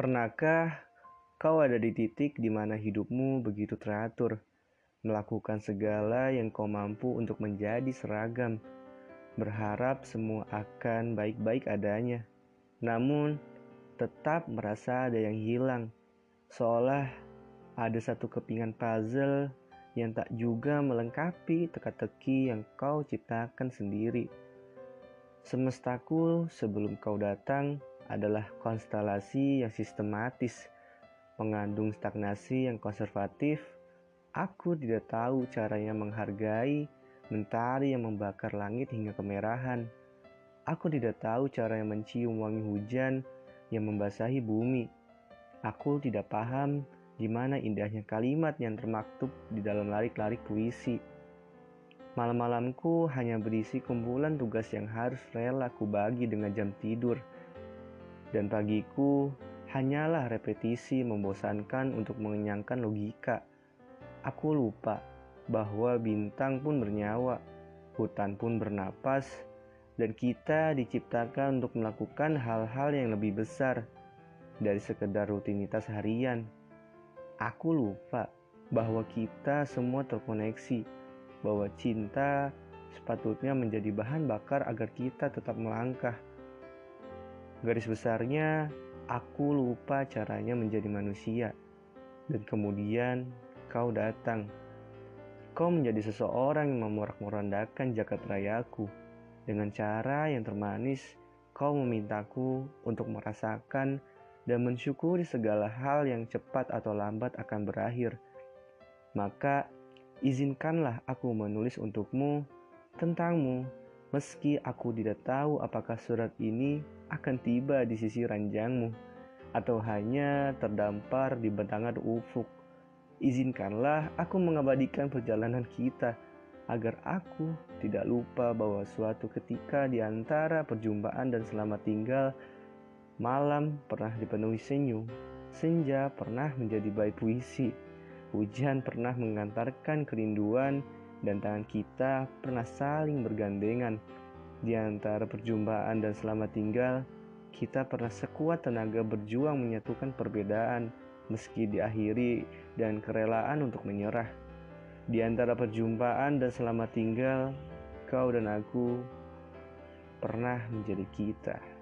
Pernahkah kau ada di titik di mana hidupmu begitu teratur, melakukan segala yang kau mampu untuk menjadi seragam, berharap semua akan baik-baik adanya, namun tetap merasa ada yang hilang, seolah ada satu kepingan puzzle yang tak juga melengkapi teka-teki yang kau ciptakan sendiri. Semestaku sebelum kau datang adalah konstelasi yang sistematis, mengandung stagnasi yang konservatif. Aku tidak tahu caranya menghargai mentari yang membakar langit hingga kemerahan. Aku tidak tahu cara yang mencium wangi hujan yang membasahi bumi. Aku tidak paham di mana indahnya kalimat yang termaktub di dalam larik-larik puisi. Malam-malamku hanya berisi kumpulan tugas yang harus rela ku bagi dengan jam tidur dan pagiku hanyalah repetisi membosankan untuk mengenyangkan logika. Aku lupa bahwa bintang pun bernyawa, hutan pun bernapas, dan kita diciptakan untuk melakukan hal-hal yang lebih besar dari sekedar rutinitas harian. Aku lupa bahwa kita semua terkoneksi, bahwa cinta sepatutnya menjadi bahan bakar agar kita tetap melangkah Garis besarnya, aku lupa caranya menjadi manusia. Dan kemudian kau datang. Kau menjadi seseorang yang memorak-morandakan jagat rayaku. Dengan cara yang termanis, kau memintaku untuk merasakan dan mensyukuri segala hal yang cepat atau lambat akan berakhir. Maka, izinkanlah aku menulis untukmu, tentangmu, meski aku tidak tahu apakah surat ini akan tiba di sisi ranjangmu atau hanya terdampar di bentangan ufuk. Izinkanlah aku mengabadikan perjalanan kita agar aku tidak lupa bahwa suatu ketika di antara perjumpaan dan selamat tinggal malam pernah dipenuhi senyum, senja pernah menjadi baik puisi, hujan pernah mengantarkan kerinduan dan tangan kita pernah saling bergandengan di antara perjumpaan dan selamat tinggal, kita pernah sekuat tenaga berjuang menyatukan perbedaan meski diakhiri dan kerelaan untuk menyerah. Di antara perjumpaan dan selamat tinggal, kau dan aku pernah menjadi kita.